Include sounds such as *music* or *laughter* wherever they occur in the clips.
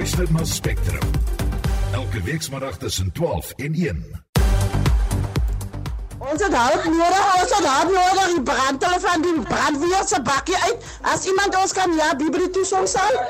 luister na Spectrum. Elke weekmiddag tussen 12 en 1. Ons het hulp nodig, ons het hulp nodig. Die brandtele van die brandweer se bakkie uit. As iemand ons kan ja, biblie toe sou sal.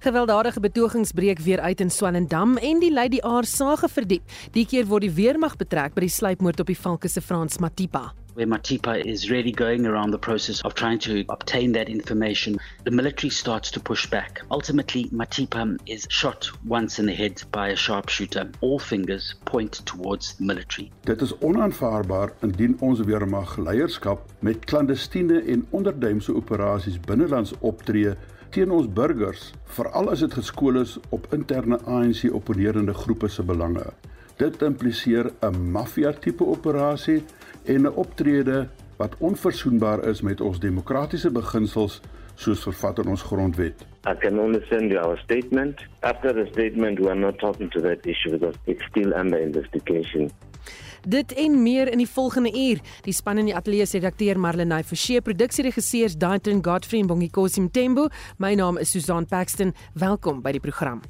Gewelddadige betogings breek weer uit in Swellendam en die lei die aar sage verdiep. Die keer word die weermag betrek by die sluipmoord op die Valke se Frans Matipa. Where Matipa is really going around the process of trying to obtain that information, the military starts to push back. Ultimately, Matipa is shot once in the head by a sharpshooter. All fingers point towards the military. Dit is onaanvaarbaar indien ons weermag leierskap met klandestiene en onderduimse operasies binnelands optree teen ons burgers, veral as dit geskool is op interne ANC opponerende groepe se belange. Dit impliseer 'n maffia tipe operasie en 'n optrede wat onverzoenbaar is met ons demokratiese beginsels soos vervat in ons grondwet. I can only send you our statement. After the statement, we are not talking to that issue because it's still under investigation. Dit en meer in die volgende uur. Die span in die ateljee se redakteur Marlenae Forsie, produksieregisseurs Daitrin Godfrey en Bongikosi Mtembu. My naam is Susan Paxton. Welkom by die program.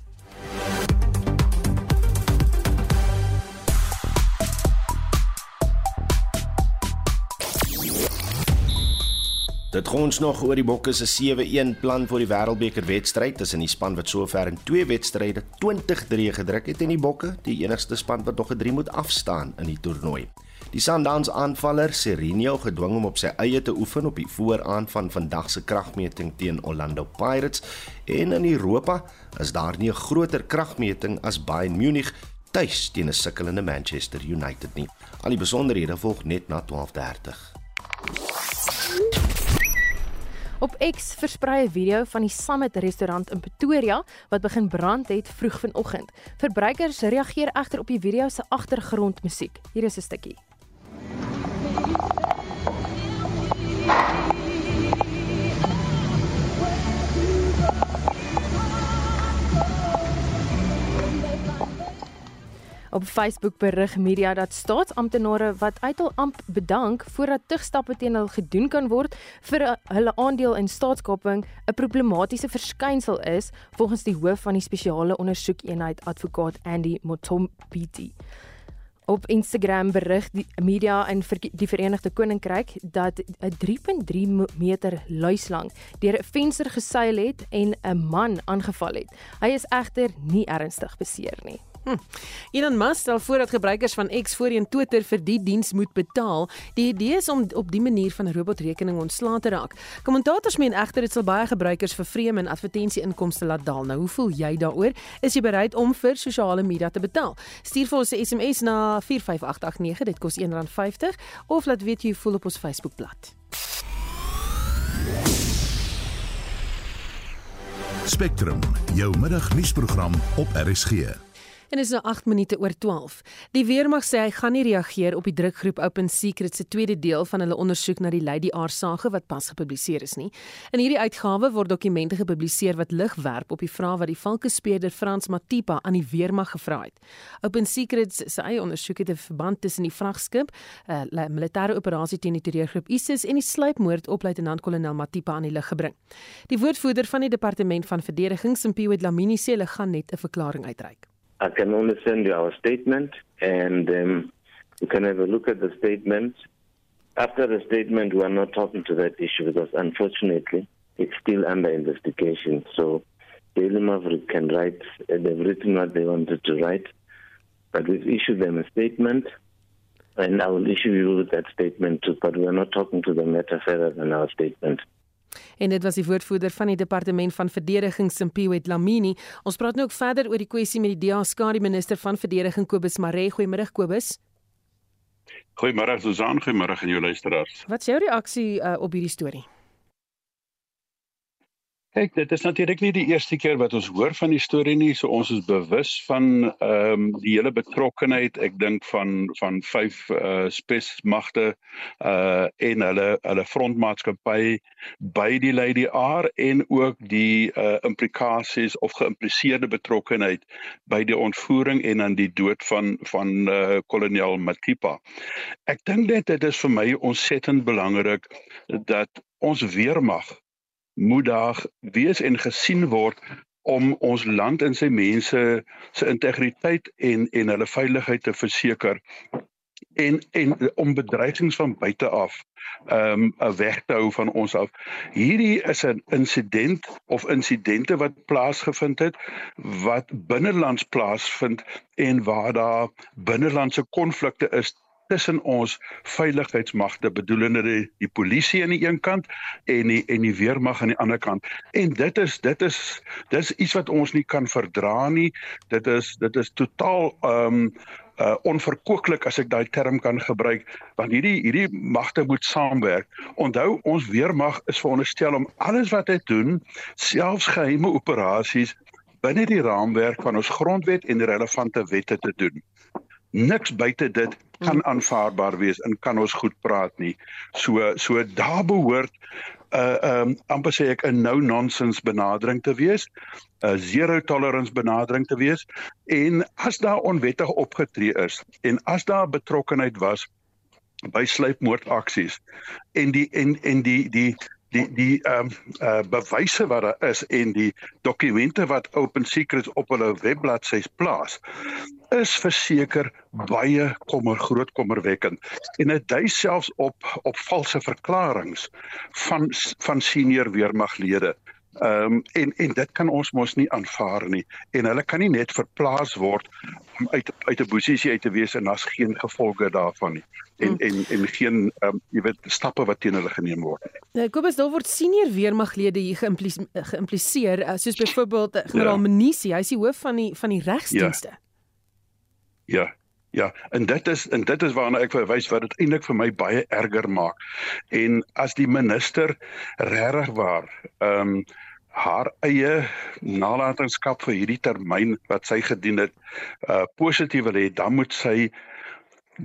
Dit gons nog oor die Bokke se 7-1 plan vir die Wêreldbeker wedstryd tussen die span wat sover in twee wedstryde 20-3 gedruk het en die Bokke, die enigste span wat nog 'n 3 moet afstaan in die toernooi. Die Sundowns aanvaller Serinho gedwing om op sy eie te oefen op die vooraan van vandag se kragmeting teen Orlando Pirates en in Europa is daar nie 'n groter kragmeting as Bayern Munich tuis teen 'n sukkelende Manchester United nie. Al die besonderhede volg net na 12:30. Op X versprei 'n video van die Summit restaurant in Pretoria wat begin brand het vroeg vanoggend. Verbruikers reageer egter op die video se agtergrondmusiek. Hier is 'n stukkie. Op Facebook berig media dat staatsamptenare wat uit hul amp bedank voordat tugstappe teen hulle gedoen kan word vir hulle aandeel in staatskaping 'n problematiese verskynsel is volgens die hoof van die spesiale ondersoekeenheid advokaat Andy Motompiti. Op Instagram berig die media in die Verenigde Koninkryk dat 'n 3.3 meter luislang deur 'n venster geseil het en 'n man aangeval het. Hy is egter nie ernstig beseer nie. Hm. Elon Musk stel voor dat gebruikers van X voorheen Twitter vir die diens moet betaal. Die idee is om op die manier van robotrekening ontslae te raak. Kommentators meen egter dit sal baie gebruikers vervreem en advertensie-inkomste laat daal. Nou, hoe voel jy daaroor? Is jy bereid om vir sosiale media te betaal? Stuur vir ons 'n SMS na 45889, dit kos R1.50 of laat weet jy voel op ons Facebookblad. Spectrum, jou middagnuusprogram op RSG en is nou 8 minute oor 12. Die weermag sê hy gaan nie reageer op die drukgroep Open Secret se tweede deel van hulle ondersoek na die Lady R saga wat pas gepubliseer is nie. In hierdie uitgawe word dokumente gepubliseer wat lig werp op die vrae wat die valkespeerder Frans Matipa aan die weermag gevra het. Open Secret se eie ondersoek het 'n verband tussen die vragskip, 'n uh, militêre operasie teen die terreurgroep ISIS en die sluipmoord op luitenant-kolonel Matipa aan die lig gebring. Die woordvoerder van die departement van verdediging, Simpiwe Dlamini sê hulle gaan net 'n verklaring uitreik. I can only send you our statement and um, you can have a look at the statement. After the statement, we are not talking to that issue because unfortunately it's still under investigation. So Daily Maverick can write, they've written what they wanted to write, but we've issued them a statement and I will issue you that statement too, but we are not talking to the matter further than our statement. En dit was die woordvoerder van die departement van verdediging Simpiwe Dlamini. Ons praat nou ook verder oor die kwessie met die DA skare minister van verdediging Kobus Maree. Goeiemôre Kobus. Goeiemôre Susan, goeiemôre aan jou luisteraars. Wat is jou reaksie uh, op hierdie storie? Kyk, dit is natuurlik nie die eerste keer wat ons hoor van die storie nie. So ons is bewus van ehm um, die hele betrokkenheid. Ek dink van van vyf uh eh, spesmagte uh en hulle hulle frontmaatskappy by die Lady R en ook die uh implikasies of geïmpliseerde betrokkenheid by die ontvoering en dan die dood van van uh kolonel Matipa. Ek dink net dit is vir my ontsettend belangrik dat ons weermag moet daar wees en gesien word om ons land en sy mense se integriteit en en hulle veiligheid te verseker en en om bedreigings van buite af um, weg te hou van ons af. Hierdie is 'n insident of insidente wat plaasgevind het wat binnelands plaasvind en waar daar binnelandse konflikte is tussen ons veiligheidsmagte bedoelende die, die polisie aan die een kant en die en die weermag aan die ander kant. En dit is dit is dis iets wat ons nie kan verdra nie. Dit is dit is totaal ehm um, uh onverkooklik as ek daai term kan gebruik want hierdie hierdie magte moet saamwerk. Onthou ons weermag is veronderstel om alles wat hy doen, selfs geheime operasies binne die raamwerk van ons grondwet en relevante wette te doen. Niks buite dit kan aanvaarbaar wees en kan ons goed praat nie. So so daar behoort 'n uh, um amper sê ek 'n no nonsense benadering te wees, 'n zero tolerance benadering te wees en as daar onwettig opgetree is en as daar betrokkeheid was by sluipmoordaksies en die en en die die die die ehm um, uh bewyse wat daar is en die dokumente wat Open Secrets op hulle webbladsy plaas is verseker baie kommer groot kommerwekkend. En dit dui selfs op op valse verklaringe van van senior weermaglede Ehm um, en en dit kan ons mos nie aanvaar nie en hulle kan nie net verplaas word om uit uit 'n posisie uit te wees en daar's geen gevolge daarvan nie en hmm. en en geen ehm um, jy weet stappe wat teen hulle geneem word. Nou Kobus daar word senior weermaglede hier geïmpliseer uh, soos byvoorbeeld uh, generaal ja. Menisi, hy is die hoof van die van die regsdienste. Ja. ja. Ja, en dit is en dit is waarna ek verwys wat dit eintlik vir my baie erger maak. En as die minister regtig waar ehm um, haar eie nalatenskap vir hierdie termyn wat sy gedien het uh positief wil hê, dan moet sy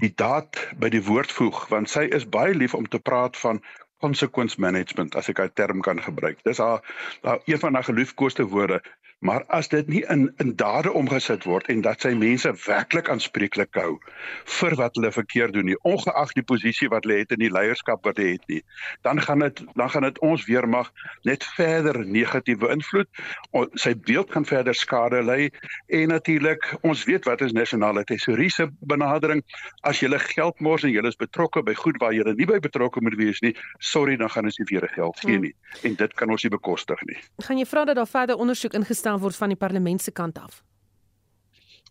die daad by die woord voeg want sy is baie lief om te praat van consequence management as ek daai term kan gebruik. Dis haar haar een van haar geliefkoeste woorde. Maar as dit nie in in dade omgesit word en dat sy mense werklik aanspreeklik hou vir wat hulle verkeerd doen nie, ongeag die posisie wat hulle het in die leierskap wat hulle het nie, dan gaan dit dan gaan dit ons weermag net verder negatief beïnvloed. Sy beeld gaan verder skade ly en natuurlik ons weet wat is nasionale tesouriese benadering as jy geld mors en jy is betrokke by goed waar jy nie by betrokke moet wees nie, sorry dan gaan ons nie weer geld gee hmm. nie en dit kan ons nie bekostig nie. Gaan jy vra dat daar verder ondersoek ingestel gestel word van die parlement se kant af?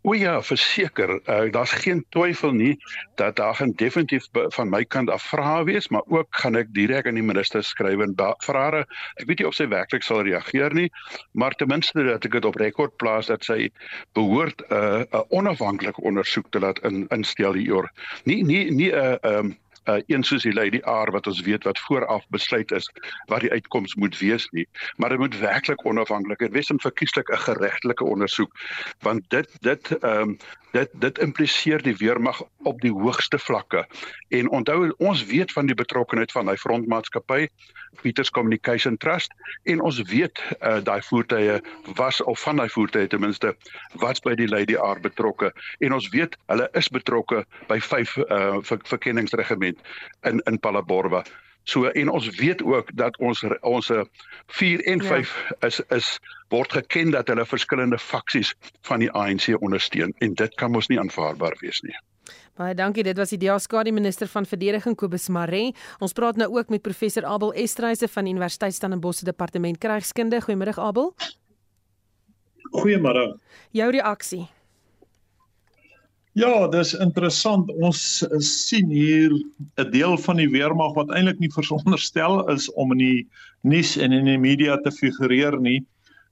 O ja, verseker, uh, daar's geen twyfel nie dat daar gaan definitief van my kant af vrae wees, maar ook gaan ek direk aan die minister skryf en vrae. Ek weet nie of sy werklik sal reageer nie, maar ten minste dat ek dit op rekord plaas dat sy behoort 'n uh, 'n onafhanklike ondersoek te laat in instel hieroor. Nie nie nie 'n uh, ehm um, uh, een soos die Lady R wat ons weet wat vooraf besluit is wat die uitkoms moet wees nie maar dit moet werklik onafhanklik wees en verkieslik 'n geregtelike ondersoek want dit dit ehm um, dit dit impliseer die weermag op die hoogste vlakke. En onthou ons weet van die betrokkeheid van hy frontmaatskappy Peters Communication Trust en ons weet uh, daai voertuie was of van daai voertuie ten minste was by die Lady R betrokke. En ons weet hulle is betrokke by vyf uh, ver, verkenningsregiment in in Palaborwa So en ons weet ook dat ons ons 4 en 5 ja. is is word geken dat hulle verskillende faksies van die ANC ondersteun en dit kan mos nie aanvaarbaar wees nie. Baie dankie. Dit was die se minister van verdediging Kobus Maree. Ons praat nou ook met professor Abel Estreise van Universiteit Stellenbosch departement krygskunde. Goeiemôre Abel. Goeiemôre. Jou reaksie. Ja, dis interessant. Ons sien hier 'n deel van die weermag wat eintlik nie *laughs* veronderstel is om in die nuus en in die media te figureer nie,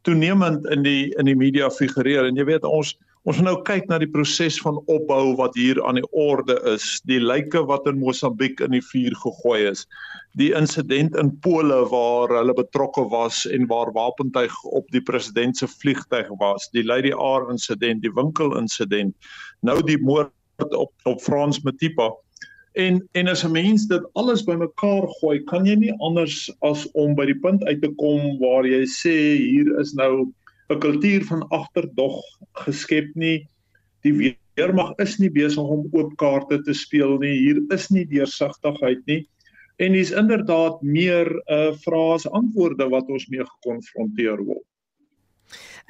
toenemend in die in die media figureer. En jy weet ons ons nou kyk na die proses van opbou wat hier aan die orde is. Die lyke wat in Mosambiek in die vuur gegooi is. Die insident in Pole waar hulle betrokke was en waar wapentuig op die president se vliegtyg was. Die Lady R insident, die winkel insident nou die moord op op Frans Matipa. En en as 'n mens dit alles bymekaar gooi, kan jy nie anders as om by die punt uit te kom waar jy sê hier is nou 'n kultuur van agterdog geskep nie. Die weermag is nie besig om oop kaarte te speel nie. Hier is nie deursigtigheid nie. En dis inderdaad meer 'n uh, vrae as antwoorde wat ons mee gekonfronteer word.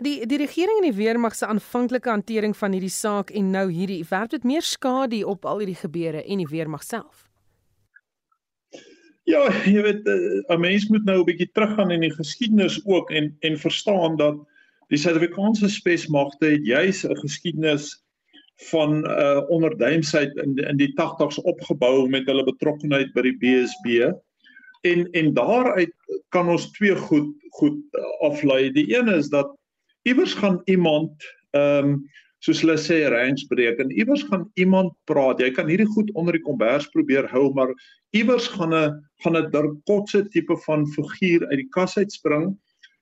Die die regering en die weermag se aanvanklike hantering van hierdie saak en nou hierdie werp dit meer skade op al hierdie gebeure en die weermag self. Ja, jy weet eh, 'n mens moet nou 'n bietjie teruggaan in die geskiedenis ook en en verstaan dat die Suid-Afrikaanse spesmagte het juis 'n geskiedenis van uh onderduimsheid in in die 80's opgebou met hulle betrokkeheid by die BSB. En en daaruit kan ons twee goed goed aflei. Die een is dat iewers gaan iemand ehm um, soos hulle sê range breek en iewers gaan iemand praat. Jy kan hierdie goed onder die kombers probeer hou, maar iewers gaan 'n gaan 'n dirkotse tipe van figuur uit die kas uitspring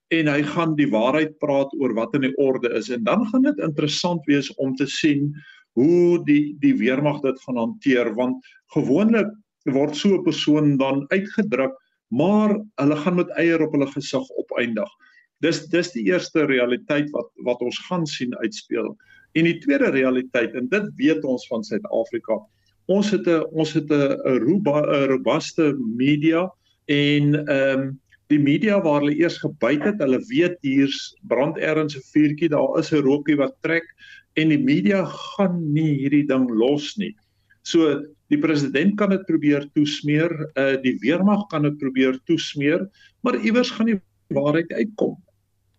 en hy gaan die waarheid praat oor wat in die orde is en dan gaan dit interessant wees om te sien hoe die die weermag dit gaan hanteer want gewoonlik word so 'n persoon dan uitgedruk maar hulle gaan met eier op hulle gesig opeindig. Dis dis die eerste realiteit wat wat ons gaan sien uitspeel. En die tweede realiteit en dit weet ons van Suid-Afrika. Ons het 'n ons het 'n robuuste media en ehm um, die media waar hulle eers gebyt het, hulle weet hier's brand ergens 'n vuurtjie, daar is 'n rookie wat trek en die media gaan nie hierdie ding los nie. So die president kan dit probeer toesmeer, uh die weermag kan dit probeer toesmeer, maar iewers gaan die waarheid uitkom.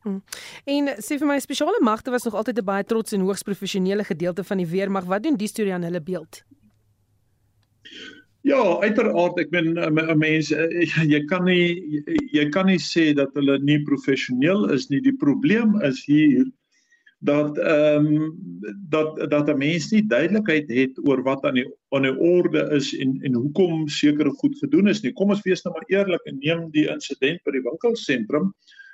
Hmm. En sê vir my spesiale magte was nog altyd 'n baie trots en hoogs professionele gedeelte van die weermag. Wat doen die storie aan hulle beeld? Ja, uiteraard, ek meen 'n mens *laughs* jy kan nie jy kan nie sê dat hulle nie professioneel is nie. Die probleem is hier dat ehm um, dat dat 'n mens nie duidelikheid het oor wat aan die aan die orde is en en hoekom sekere goed gedoen is nie. Kom ons wees nou maar eerlik en neem die insident by die winkelsentrum.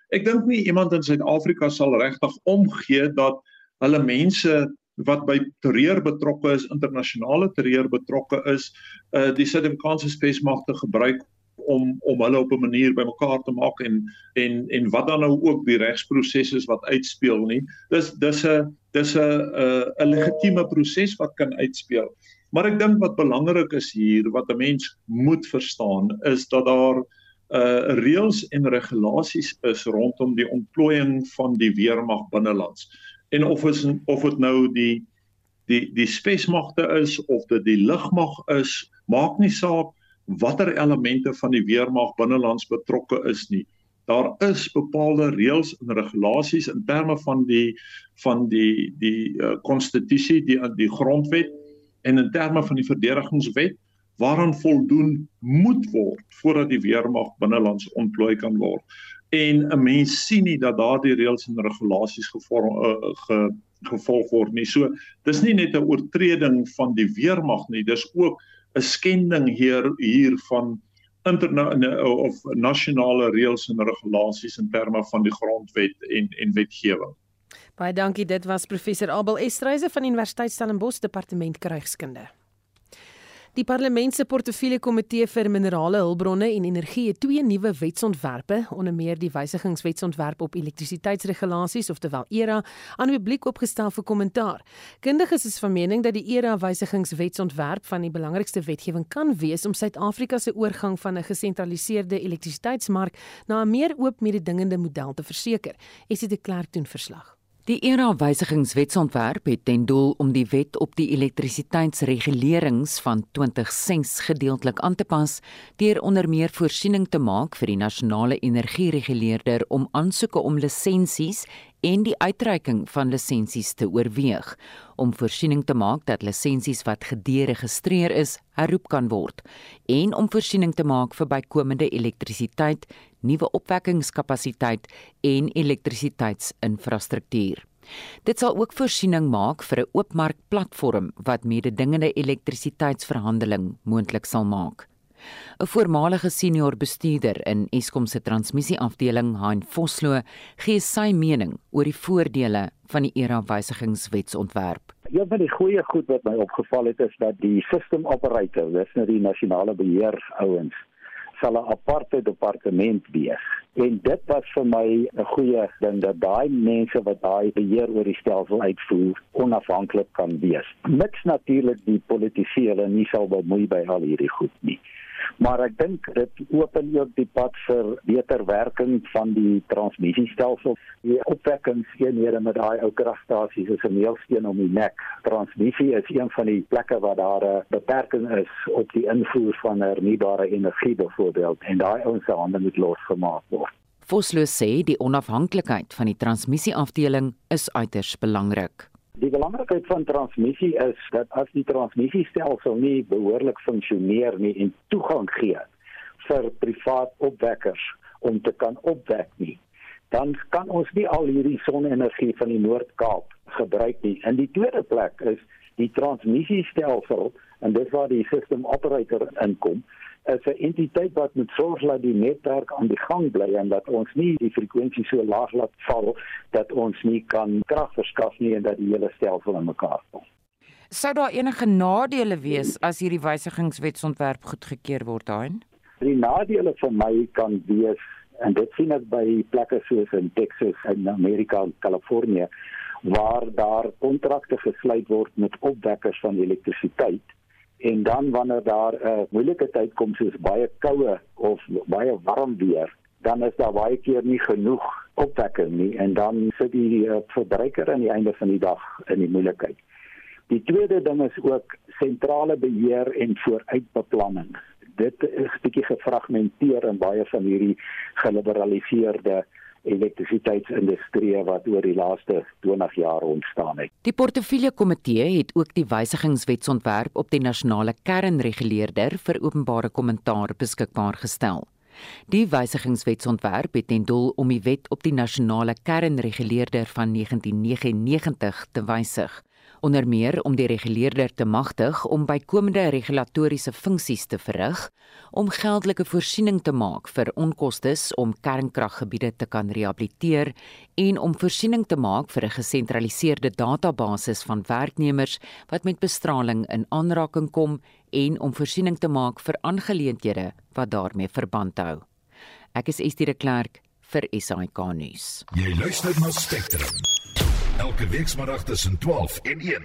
Ek dink nie iemand in Suid-Afrika sal regtig omgee dat hulle mense wat by terreur betrokke is, internasionale terreur betrokke is, uh die Suid-Afrikaanse spesmagte gebruik om om hulle op 'n manier bymekaar te maak en en en wat dan nou ook die regsproses is wat uitspeel nie. Dis dis 'n dis 'n 'n 'n legitieme proses wat kan uitspeel. Maar ek dink wat belangrik is hier wat 'n mens moet verstaan is dat daar uh reëls en regulasies is rondom die ontplooiing van die weermag binnelands. En of is of dit nou die die die spesmagte is of dit die lugmag is, maak nie saak watter elemente van die weermag binnelands betrokke is nie. Daar is bepaalde reëls en regulasies in terme van die van die die konstitusie, uh, die die grondwet en in terme van die verdedigingswet waaraan voldoen moet word voordat die weermag binnelands ontplooi kan word. En 'n mens sien nie dat daardie reëls en regulasies gevorm uh, ge, gevolg word nie. So dis nie net 'n oortreding van die weermag nie, dis ook 'n skending hier hier van internasionale of nasionale reëls en regulasies in terme van die grondwet en en wetgewing. Baie dankie. Dit was professor Abel Estreise van Universiteit Stellenbosch Departement Krygskunde. Die Parlement se portefeulje komitee vir minerale hulpbronne en energie het twee nuwe wetsontwerpe, onder meer die wysigingswetsontwerp op elektrisiteitsregulasies, oftewel ERA, aan die publiek opgestel vir kommentaar. Kundiges is van mening dat die ERA wysigingswetsontwerp van die belangrikste wetgewing kan wees om Suid-Afrika se oorgang van 'n gesentraliseerde elektrisiteitsmark na 'n meer oop mededingende model te verseker. Esie de Klerk doen verslag. Die ERA wysigingswetsontwerp het ten doel om die wet op die elektrisiteitsregulerings van 2006 gedeeltelik aan te pas deur onder meer voorsiening te maak vir die nasionale energiereguleerder om aansoeke om lisensies en die uitreiking van lisensies te oorweeg om voorsiening te maak dat lisensies wat gederegistreer is herroep kan word en om voorsiening te maak vir bykomende elektrisiteit, nuwe opwekkingskapasiteit en elektrisiteitsinfrastruktuur. Dit sal ook voorsiening maak vir 'n oopmarkplatform wat mededingende elektrisiteitsverhandeling moontlik sal maak. 'n Voormalige senior bestuurder in Eskom se transmissieafdeling, Hein Vosloo, gee sy mening oor die voordele van die era wysigingswetsontwerp. Een van die goeie goed wat my opgeval het is dat die system operator, dis nou die nasionale beheer ouens, sal 'n aparte departement wees. En dit was vir my 'n goeie ding dat daai mense wat daai beheer oor die stelsel uitvoer, onafhanklik kan wees. Mits natuurlik die politici hulle nie sal bemoei by al hierdie goed nie. Maar ek dink dit open ook die pad vir beter werking van die transmissiestelsel. Die opwekkingseenhede met daai ou kragstasies is 'n meelsteen om die nek. Transmissie is een van die plekke waar daar 'n beperking is op die invoer van hernubare energie byvoorbeeld en daai ouens se hande moet losgemaak word. Vosloo sê die onafhanklikheid van die transmissieafdeling is uiters belangrik. Die belangrikheid van transmissie is dat as die transmissiestelsel nie behoorlik funksioneer nie en toegang gee vir privaat opwekkers om te kan opwek nie, dan kan ons nie al hierdie sonne-energie van die Noord-Kaap gebruik nie. In die tweede plek is die transmissiestelsel en dis waar die system operator inkom is 'n entiteit wat moet sorg dat die netwerk aan die gang bly en dat ons nie die frekwensie so laag laat val dat ons nie kan krag verskaf nie en dat die hele stelsel in mekaar val. Sou daar enige nadele wees as hierdie wysigingswetsontwerp goedgekeur word daarin? Die nadele vir my kan wees en dit sien ek by plekke soos in Texas en Amerika en Kalifornië waar daar kontrakte gesluit word met opwekkers van elektrisiteit en dan wanneer daar 'n uh, moeilike tyd kom soos baie koue of baie warm weer dan is daar baie keer nie genoeg opwekking nie en dan sit die uh, verbruiker aan die einde van die dag in die moeilikheid. Die tweede ding is ook sentrale beheer en vooruitbeplanning. Dit is bietjie gefragmenteer in baie van hierdie geliberaliseerde elektrisiteitsindustrie wat oor die laaste 20 jaar ontstaan het. Die portefeulje komitee het ook die wysigingswetsontwerp op die nasionale kernreguleerder vir openbare kommentaar beskikbaar gestel. Die wysigingswetsontwerp het ten doel om die wet op die nasionale kernreguleerder van 1999 te wysig onder meer om die reguleerder te magtig om bykomende regulatoriese funksies te verrig, om geldelike voorsiening te maak vir onkoste om kernkraggebiede te kan rehabiliteer en om voorsiening te maak vir 'n gesentraliseerde database van werknemers wat met bestraling in aanraking kom en om voorsiening te maak vir aangeleenthede wat daarmee verband hou. Ek is Estie de Klerk vir SAK nuus. Jy luister na Spectrum elke weekmiddag tussen 12 en 1.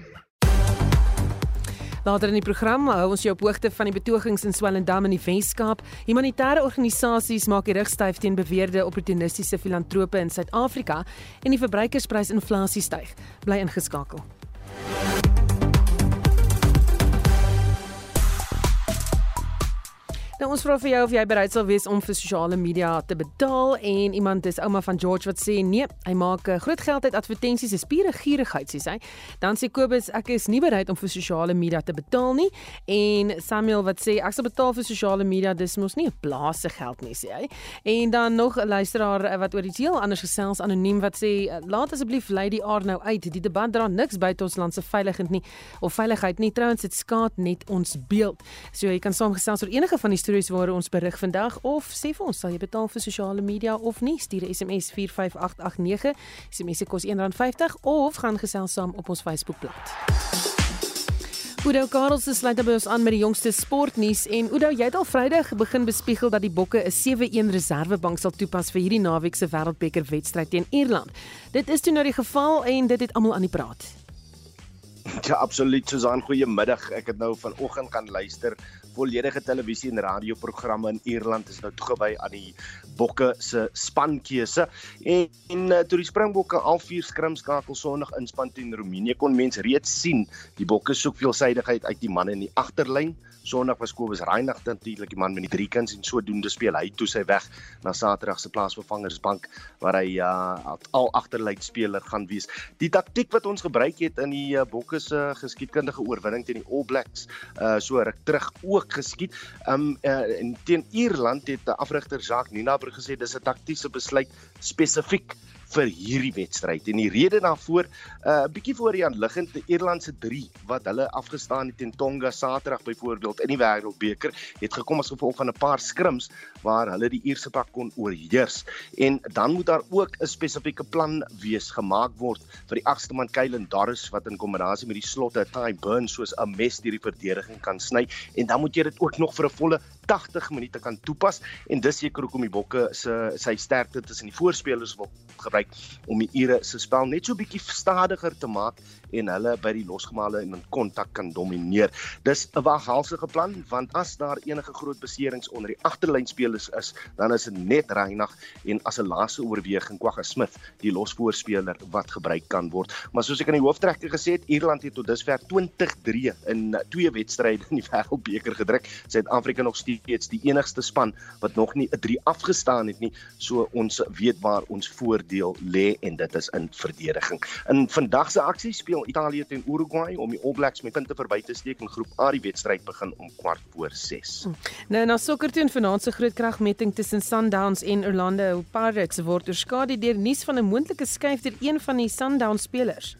Later in die program hou ons jou op hoogte van die betogings in Swellendam in die Weskaap. Humanitêre organisasies maak die rug styf teen beweerde opportunistiese filantrope in Suid-Afrika en die verbruikersprysinflasie styg. Bly ingeskakel. Nou ons vra vir jou of jy bereid sal wees om vir sosiale media te betaal en iemand is ouma van George wat sê nee, hy maak eh, groot geld uit advertensies, is pure gierigheid sê hy. Dan sê Kobus ek is nie bereid om vir sosiale media te betaal nie en Samuel wat sê ek sal betaal vir sosiale media, dis mos nie 'n blaase geld nie sê hy. En dan nog 'n luisteraar eh, wat oor iets heel anders gesels anoniem wat sê laat asseblief Lady R nou uit. Die debat dra niks by tot ons land se veiligheid nie of veiligheid nie. Trouens dit skaad net ons beeld. So jy kan saamgesels oor enige van die stories waar ons berig vandag of sê vir ons sal jy betaal vir sosiale media of nie stuur 'n SMS 45889 SMS kos R1.50 of gaan gesels saam op ons Facebookblad. Oudo Karels se sluit by ons aan met die jongste sportnuus en Oudo jy het al Vrydag begin bespiegel dat die Bokke 'n 7-1 reservebank sal toepas vir hierdie naweek se Wêreldbeker wedstryd teen Ierland. Dit is toe nou die geval en dit het almal aan die praat. Ja, absoluut Susan, goeiemiddag. Ek het nou vanoggend gaan luister volledige televisie en radioprogramme in Ierland is nou toegewy aan die Bokke se spankeuse en, en uh, toe die Springbokke al vier skrimskakel Sondag inspan teen Roemenië kon mens reeds sien die Bokke soek veelsidigheid uit die manne in die agterlyn Sondag was Kobus Reinagh natuurlik die man met die drie kuns en sodoende speel hy toe sy weg na Saterdag se plaasvervangersbank waar hy uh, al agterlyn speler gaan wees. Die taktik wat ons gebruik het in die uh, Bokke se geskiedkundige oorwinning teen die All Blacks uh so ruk terug ook geskied. Um uh, en teen Ierland het die afrigter Jacques Ninaber gesê dis 'n taktiese besluit spesifiek vir hierdie wedstryd. En die rede daarvoor, 'n uh, bietjie voor die aanliggend die Ierlandse 3 wat hulle afgestaan het teen Tonga Saterdag byvoorbeeld in die Wêreldbeker, het gekom as gevolg van 'n paar skrims waar hulle die Ierse pak kon oorheers. En dan moet daar ook 'n spesifieke plan wees gemaak word vir die agste man Kylen Dorris wat in kombinasie met die slotte Ty Burns soos 'n mes deur die verdediging kan sny en dan moet jy dit ook nog vir 'n volle 80 minute kan toepas en dis seker hoekom die Bokke se sy sterkte tussen die voorspelers wil gebruik gebruik om die Ire se spel net so bietjie stadiger te maak en hulle by die losgemale en in kontak kan domineer. Dis 'n waghalsige plan want as daar enige groot beserings onder die agterlynspelers is, dan is dit net Reinagh en as 'n laaste oorweging Kwagga Smith, die losvoorspeler wat gebruik kan word. Maar soos ek in die hooftrekker gesê het, Ierland het tot dusver 20-3 in twee wedstryde in die Wêreldbeker gedruk. Suid-Afrika nog steeds die enigste span wat nog nie 'n 3 afgestaan het nie. So ons weet waar ons voordeel lê en dit is in verdediging. In vandag se aksie speel Italië teen Uruguay om die All Blacks met punte verby te steek in groep A. Die wedstryd begin om kwart voor 6. Nou na sokker teen vanaand se groot kragmeting tussen Sundowns en Orlando Pirates word oorskadu deur nuus van 'n moontlike skuif deur een van die Sundowns spelers.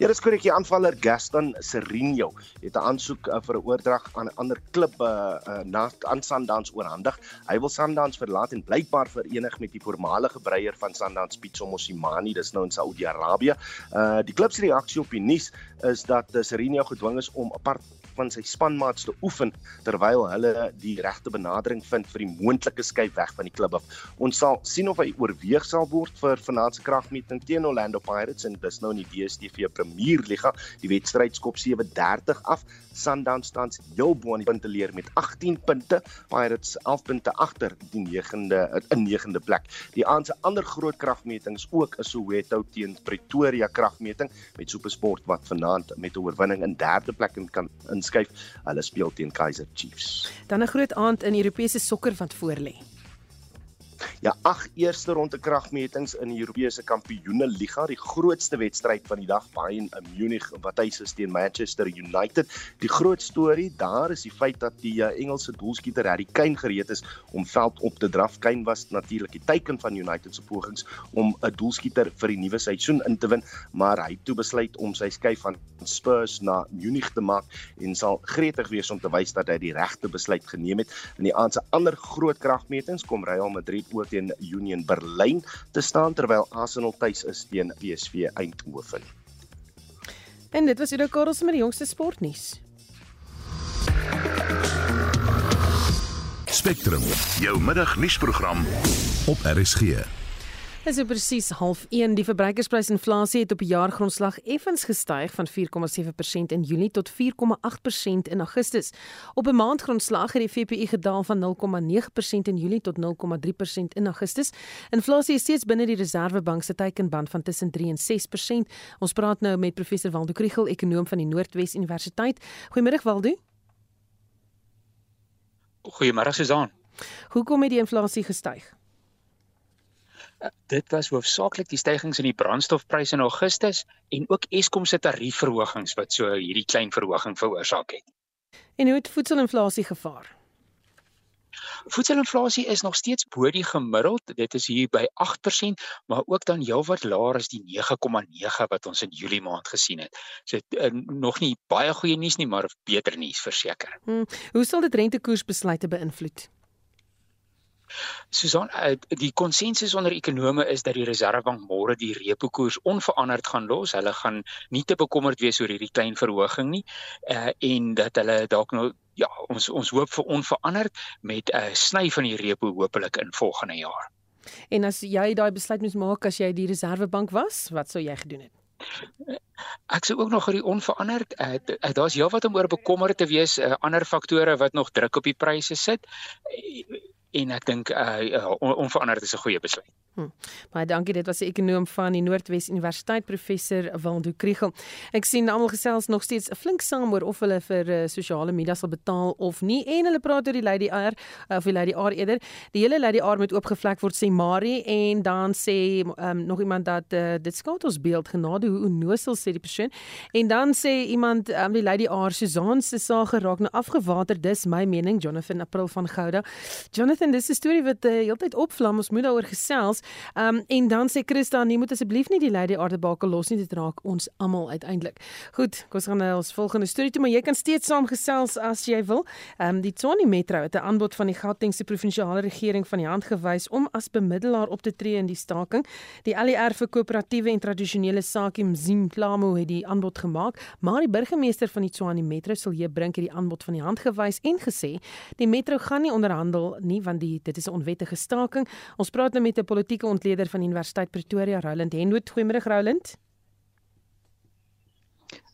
Ja, dis korrek. Die aanvaller Gaston Serinho het 'n aansoek uh, vir 'n oordrag aan 'n ander klub uh, uh, na aan Sundowns oorhandig. Hy wil Sundowns verlaat en blykbaar verenig met die voormalige breier van Sundowns Pitso Mosimane, dis nou in Saudi-Arabië. Uh die klub se reaksie op die nuus is dat Serinho gedwing is om apart van sy spanmaats te oefen terwyl hulle die regte benadering vind vir die moontlike skuif weg van die klub af. Ons sal sien of hy oorweeg sal word vir vanaand se kragmeting teen Orlando Pirates en dis nou in die DStv Premier Liga. Die wedstryd skop 7:30 af. Sundowns tans heel bo aan die punteleer met 18 punte. Pirates 11 punte agter die 9de in 9de plek. Die aand se ander groot kragmetings ook is Soweto teen Pretoria kragmeting met SuperSport wat vanaand met 'n oorwinning in derde plek kan inskuif. Hulle speel teen Kaizer Chiefs. Dan 'n groot aand in Europese sokker wat voorlê. Ja, ag eerste ronde kragmetings in die Europese Kampioene Liga, die grootste wedstryd van die dag Bayern in Munich wat hy is teen Manchester United. Die groot storie daar is die feit dat die uh, Engelse doelskieter Harry Kane gereed is om veld op te draf. Kane was natuurlik die teiken van United se pogings om 'n doelskieter vir die nuwe seisoen in te win, maar hy het toe besluit om sy skuif van Spurs na Munich te maak en sal gretig wees om te wys dat hy die regte besluit geneem het. In die aand se ander groot kragmetings kom Real Madrid oor teen Union Berlin te staan terwyl Arsenal tuis is teen PSV Eindhoven. En dit was Udo Karls met die jongste sportnuus. Spectrum, jou middagnuusprogram op RSG. Dit is presies 0.5 die verbruikersprysinflasie het op die jaargrondslag effens gestyg van 4,7% in Junie tot 4,8% in Augustus. Op 'n maandgrondslag het die VPI gedaal van 0,9% in Julie tot 0,3% in Augustus. Inflasie is steeds binne die Reserwebank se teikenband van tussen 3 en 6%. Ons praat nou met professor Waldo Kriel, ekonom van die Noordwes Universiteit. Goeiemôre Waldo. Goeiemôre Susan. Hoekom het die inflasie gestyg? Dit was hoofsaaklik die stygings in die brandstofpryse in Augustus en ook Eskom se tariefverhogings wat so hierdie klein verhoging veroorsaak het. En hoe het voedselinflasie gevaar? Voedselinflasie is nog steeds bo die gemiddeld. Dit is hier by 8%, maar ook dan heelwat laer as die 9,9 wat ons in Julie maand gesien het. So uh, nog nie baie goeie nuus nie, maar beter nuus verseker. Hmm, hoe sal dit rentekoersbesluite beïnvloed? Susan, eh, die konsensus onder ekonome is dat die Reserwebank môre die repo koers onveranderd gaan los. Hulle gaan nie te bekommerd wees oor hierdie klein verhoging nie. Uh en dat hulle dalk nou ja, ons ons hoop vir onveranderd met 'n uh, sny van die repo hopelik in volgende jaar. En as jy daai besluit moes maak as jy die Reserwebank was, wat sou jy gedoen het? Ek sou ook nog oor die onveranderd. Uh, Daar's heelwat om oor bekommerd te wees, uh, ander faktore wat nog druk op die pryse sit. Uh, en ek dink uh, onveranderd is 'n goeie besluit. Hm. Baie dankie. Dit was die ekonom van die Noordwes Universiteit professor Waldo Kriel. Ek sien almal gesels nog steeds flink saam oor of hulle vir uh, sosiale media sal betaal of nie en hulle praat oor die Lady R uh, of die Lady R eerder. Die hele Lady R moet oopgevlek word sê Marie en dan sê um, nog iemand dat uh, dit skaad ons beeld genade hoe onnosel sê die persoon. En dan sê iemand um, die Lady R Susan se saak geraak nou afgewater. Dis my mening Jonathan April van Gouda. Jonathan, dis 'n storie wat uh, heeltyd opvlam. Ons moet daaroor gesels. Ehm um, en dan sê Christa, nee moet asseblief nie die Lady Aardebakel los nie, dit raak ons almal uiteindelik. Goed, kom ons gaan nou ons volgende storie toe, maar jy kan steeds saamgesels as jy wil. Ehm um, die Tshwane Metro het 'n aanbod van die Gautengse provinsiale regering van die hand gewys om as bemiddelaar op te tree in die staking. Die LER vir koöperatiewe en tradisionele sake Mzimplamo het die aanbod gemaak, maar die burgemeester van die Tshwane Metro sal hier bring hierdie aanbod van die hand gewys en gesê die metro gaan nie onderhandel nie want die dit is 'n onwettige staking. Ons praat nou met 'n politieke politieke ontleder van Universiteit Pretoria, Roland Henwood. Goeiemôre Roland.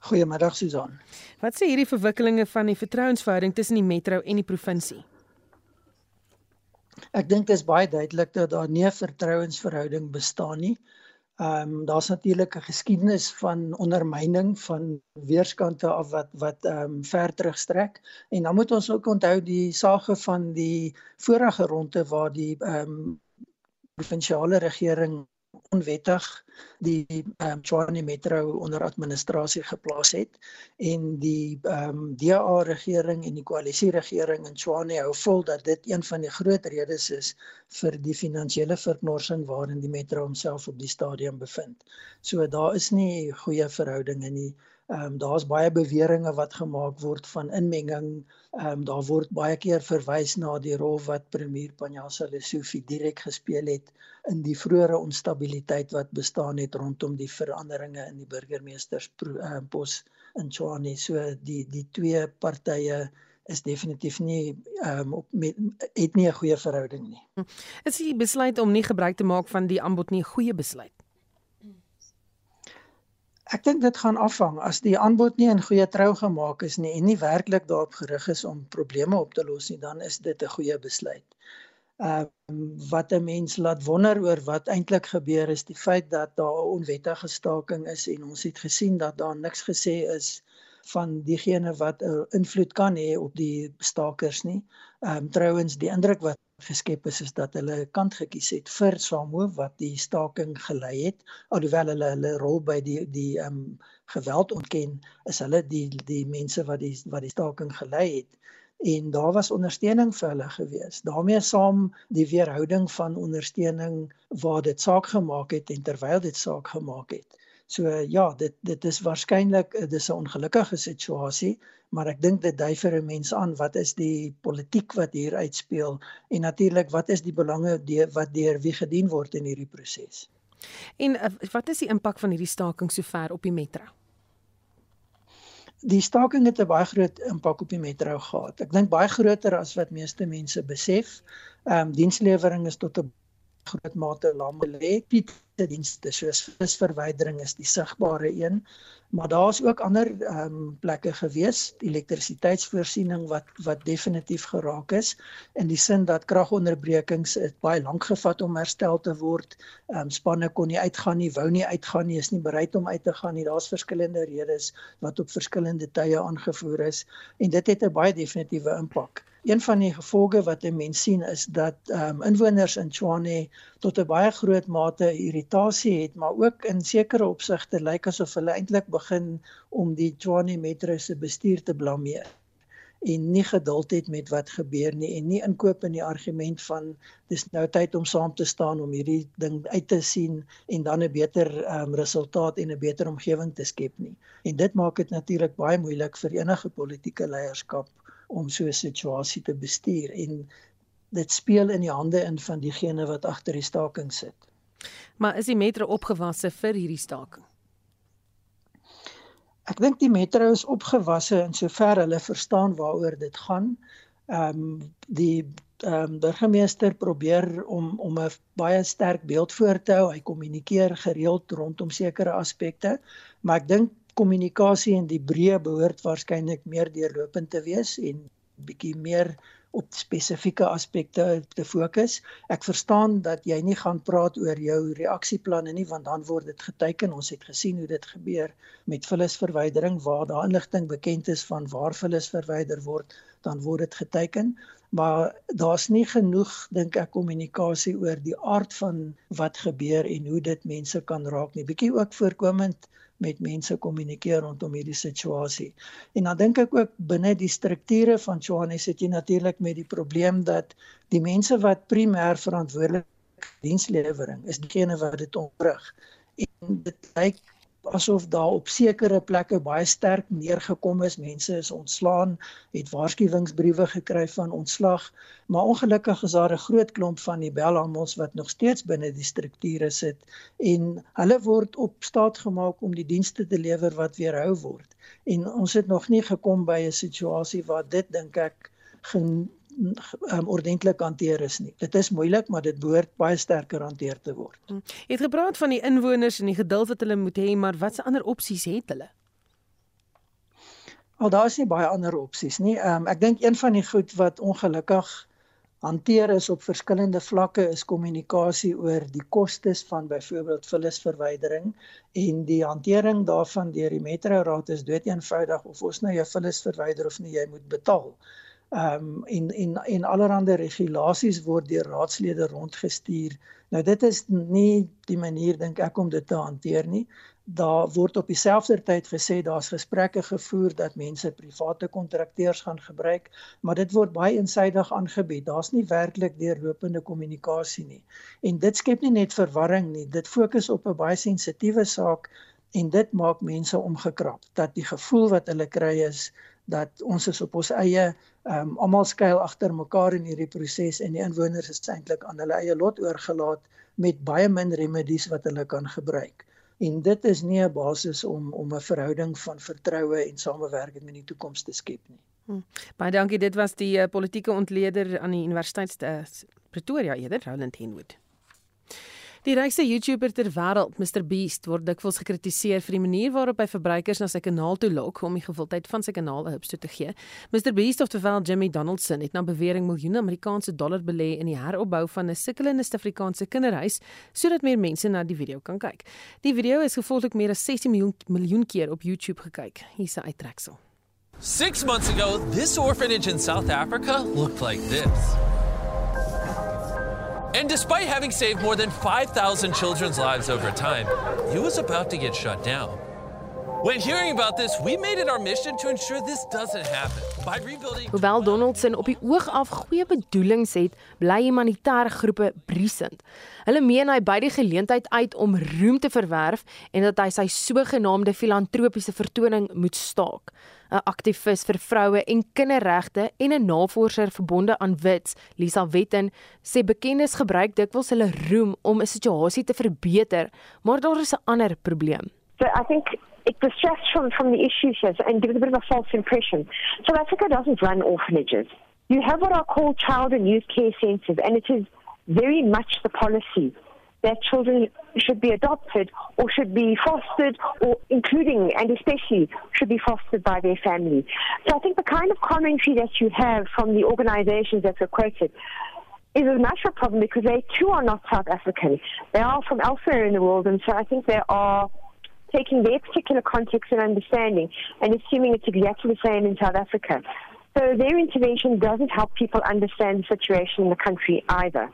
Goeiemiddag Susan. Wat sê hierdie verwikkelinge van die vertrouensverhouding tussen die metro en die provinsie? Ek dink dit is baie duidelik dat daar nie 'n vertrouensverhouding bestaan nie. Ehm um, daar's natuurlik 'n geskiedenis van ondermyning van weerskante af wat wat ehm um, ver terugstrek en dan moet ons ook onthou die sage van die vorige ronde waar die ehm um, provinsiale regering onwettig die um, Tshwane Metro onder administrasie geplaas het en die ehm um, DA regering en die koalisie regering in Tshwane hou vol dat dit een van die groot redes is vir die finansiële verknorsing waarin die metro homself op die stadium bevind. So daar is nie goeie verhoudinge nie. Ehm um, daar's baie beweringe wat gemaak word van inmenging. Ehm um, daar word baie keer verwys na die rol wat premier Panjasa Lesufi direk gespeel het in die vroeëre onstabiliteit wat bestaan het rondom die veranderinge in die burgemeesters uh, pos in Tshwane. So die die twee partye is definitief nie ehm um, op met, het nie 'n goeie verhouding nie. Is die besluit om nie gebruik te maak van die aanbod nie 'n goeie besluit? Ek dink dit gaan afhang as die aanbod nie in goeie trou gemaak is nie en nie werklik daarop gerig is om probleme op te los nie, dan is dit 'n goeie besluit. Ehm um, wat 'n mens laat wonder oor wat eintlik gebeur is die feit dat daar 'n onwettige staking is en ons het gesien dat daar niks gesê is van diegene wat 'n invloed kan hê op die stakers nie. Ehm um, trouens die indruk wat geskep is is dat hulle 'n kant gekies het vir Samo wat die staking gelei het. Alhoewel hulle hulle rol by die die ehm um, geweld ontken is hulle die die mense wat die wat die staking gelei het. En daar was ondersteuning vir hulle gewees. Daarmee saam die weerhouding van ondersteuning waar dit saak gemaak het en terwyl dit saak gemaak het So ja, dit dit is waarskynlik eh, dis 'n ongelukkige situasie, maar ek dink dit dui vir 'n mens aan wat is die politiek wat hier uitspeel en natuurlik wat is die belange die, wat deur wie gedien word in hierdie proses. En uh, wat is die impak van hierdie staking sover op die metro? Die staking het 'n baie groot impak op die metro gehad. Ek dink baie groter as wat meeste mense besef. Ehm um, dienslewering is tot 'n groot mate lam gelê. Piete dienste soos visverwydering is die sigbare een, maar daar's ook ander ehm um, plekke gewees, elektrisiteitsvoorsiening wat wat definitief geraak is in die sin dat kragonderbrekings het baie lank gevat om herstel te word. Ehm um, spanne kon nie uitgaan nie, wou nie uitgaan nie, is nie bereid om uit te gaan nie. Daar's verskillende redes wat op verskillende tye aangevoer is en dit het 'n baie definitiewe impak een van die gevolge wat 'n mens sien is dat ehm um, inwoners in Tshwane tot 'n baie groot mate irritasie het, maar ook in sekere opsigte lyk asof hulle eintlik begin om die Tshwane Metro se bestuur te blameer en nie geduld het met wat gebeur nie en nie inkoop in die argument van dis nou tyd om saam te staan om hierdie ding uit te sien en dan 'n beter um, resultaat en 'n beter omgewing te skep nie. En dit maak dit natuurlik baie moeilik vir enige politieke leierskap om so 'n situasie te bestuur en dit speel in die hande in van diegene wat agter die staking sit. Maar is die metro opgewasse vir hierdie staking? Ek dink die metro is opgewasse in sover hulle verstaan waaroor dit gaan. Ehm um, die ehm um, burgemeester probeer om om 'n baie sterk beeld voor te hou. Hy kommunikeer gereeld rondom sekere aspekte, maar ek dink kommunikasie in die breë behoort waarskynlik meer deurlopend te wees en bietjie meer op spesifieke aspekte te fokus. Ek verstaan dat jy nie gaan praat oor jou reaksieplanne nie want dan word dit geteken. Ons het gesien hoe dit gebeur met vullisverwydering waar daar inligting bekend is van waar vullis verwyder word, dan word dit geteken. Maar daar's nie genoeg dink ek kommunikasie oor die aard van wat gebeur en hoe dit mense kan raak nie. Bietjie ook voorkomend met mense kommunikeer rondom hierdie situasie. En dan dink ek ook binne die strukture van Johannes het jy natuurlik met die probleem dat die mense wat primêr verantwoordelik dienslewering is diegene wat dit ontbrug. En dit lyk asof daar op sekere plekke baie sterk neergekom is. Mense is ontslaan, het waarskuwingsbriewe gekry van ontslag, maar ongelukkig is daar 'n groot klomp van die belhamels wat nog steeds binne die strukture sit en hulle word op staat gemaak om die dienste te lewer wat weerhou word. En ons het nog nie gekom by 'n situasie waar dit dink ek um, ordentlik hanteer is nie. Dit is moeilik, maar dit behoort baie sterker hanteer te word. Hm. Jy het gepraat van die inwoners en die geduld wat hulle moet hê, maar watse ander opsies het hulle? Al daar is nie baie ander opsies nie. Um, ek dink een van die goed wat ongelukkig hanteer is op verskillende vlakke is kommunikasie oor die kostes van byvoorbeeld vullisverwydering en die hantering daarvan deur die Metro Raad is dood eenvoudig of ons nou jou vullis verwyder of nie jy moet betaal. Ehm um, en en en allerlei regulasies word deur raadslede rondgestuur. Nou dit is nie die manier dink ek om dit te hanteer nie daar word op dieselfde tyd gesê daar's gesprekke gevoer dat mense private kontrakteurs gaan gebruik, maar dit word baie eensydig aangebied. Daar's nie werklik deurlopende kommunikasie nie. En dit skep nie net verwarring nie, dit fokus op 'n baie sensitiewe saak en dit maak mense omgekrap dat die gevoel wat hulle kry is dat ons is op ons eie um almal skuil agter mekaar in hierdie proses en die inwoners is eintlik aan hulle eie lot oorgelaat met baie min remedies wat hulle kan gebruik en dit is nie 'n basis om om 'n verhouding van vertroue en samewerking in die toekoms te skep nie. Hmm. Baie dankie. Dit was die uh, politieke ontleder aan die Universiteit uh, Pretoria eerder, Roland Henwood. Die rykste YouTuber ter wêreld, Mr Beast, word dikwels gekritiseer vir die manier waarop hy verbruikers na sy kanaal toe lok om die gewildheid van sy kanaal 'n hupstoot te gee. Mr Beast of terwyl Jimmy Donaldson het na bewering miljoene Amerikaanse dollar belê in die heropbou van 'n sukkelende Suid-Afrikaanse kinderhuis sodat meer mense na die video kan kyk. Die video is gevolglik meer as 16 miljoen miljoen keer op YouTube gekyk. Hier's 'n uittreksel. 6 months ago, this orphanage in South Africa looked like this. And despite having saved more than 5,000 children's lives over time, he was about to get shut down. When hearing about this, we made it our mission to ensure this doesn't happen by rebuilding. Hoewel Donaldson op die oog af goeie bedoelings het, bly humanitêre groepe briesend. Hulle meen hy by die geleentheid uit om roem te verwerf en dat hy sy sogenaamde filantropiese vertoning moet staak. 'n aktivis vir vroue en kinderregte en 'n navorser verbonde aan Wits, Lisa Wetten, sê bekendes gebruik dikwels hulle roem om 'n situasie te verbeter, maar daar is 'n ander probleem. So I think it distracts from, from the issues and gives a bit of a false impression. South Africa doesn't run orphanages. You have what are called child and youth care centres, and it is very much the policy that children should be adopted or should be fostered or including and especially should be fostered by their family. So I think the kind of commentary that you have from the organizations that were quoted is a natural problem because they too are not South African. They are from elsewhere in the world and so I think they are taking their particular context and understanding and assuming it's exactly the same in South Africa. So their intervention doesn't help people understand the situation in the country either.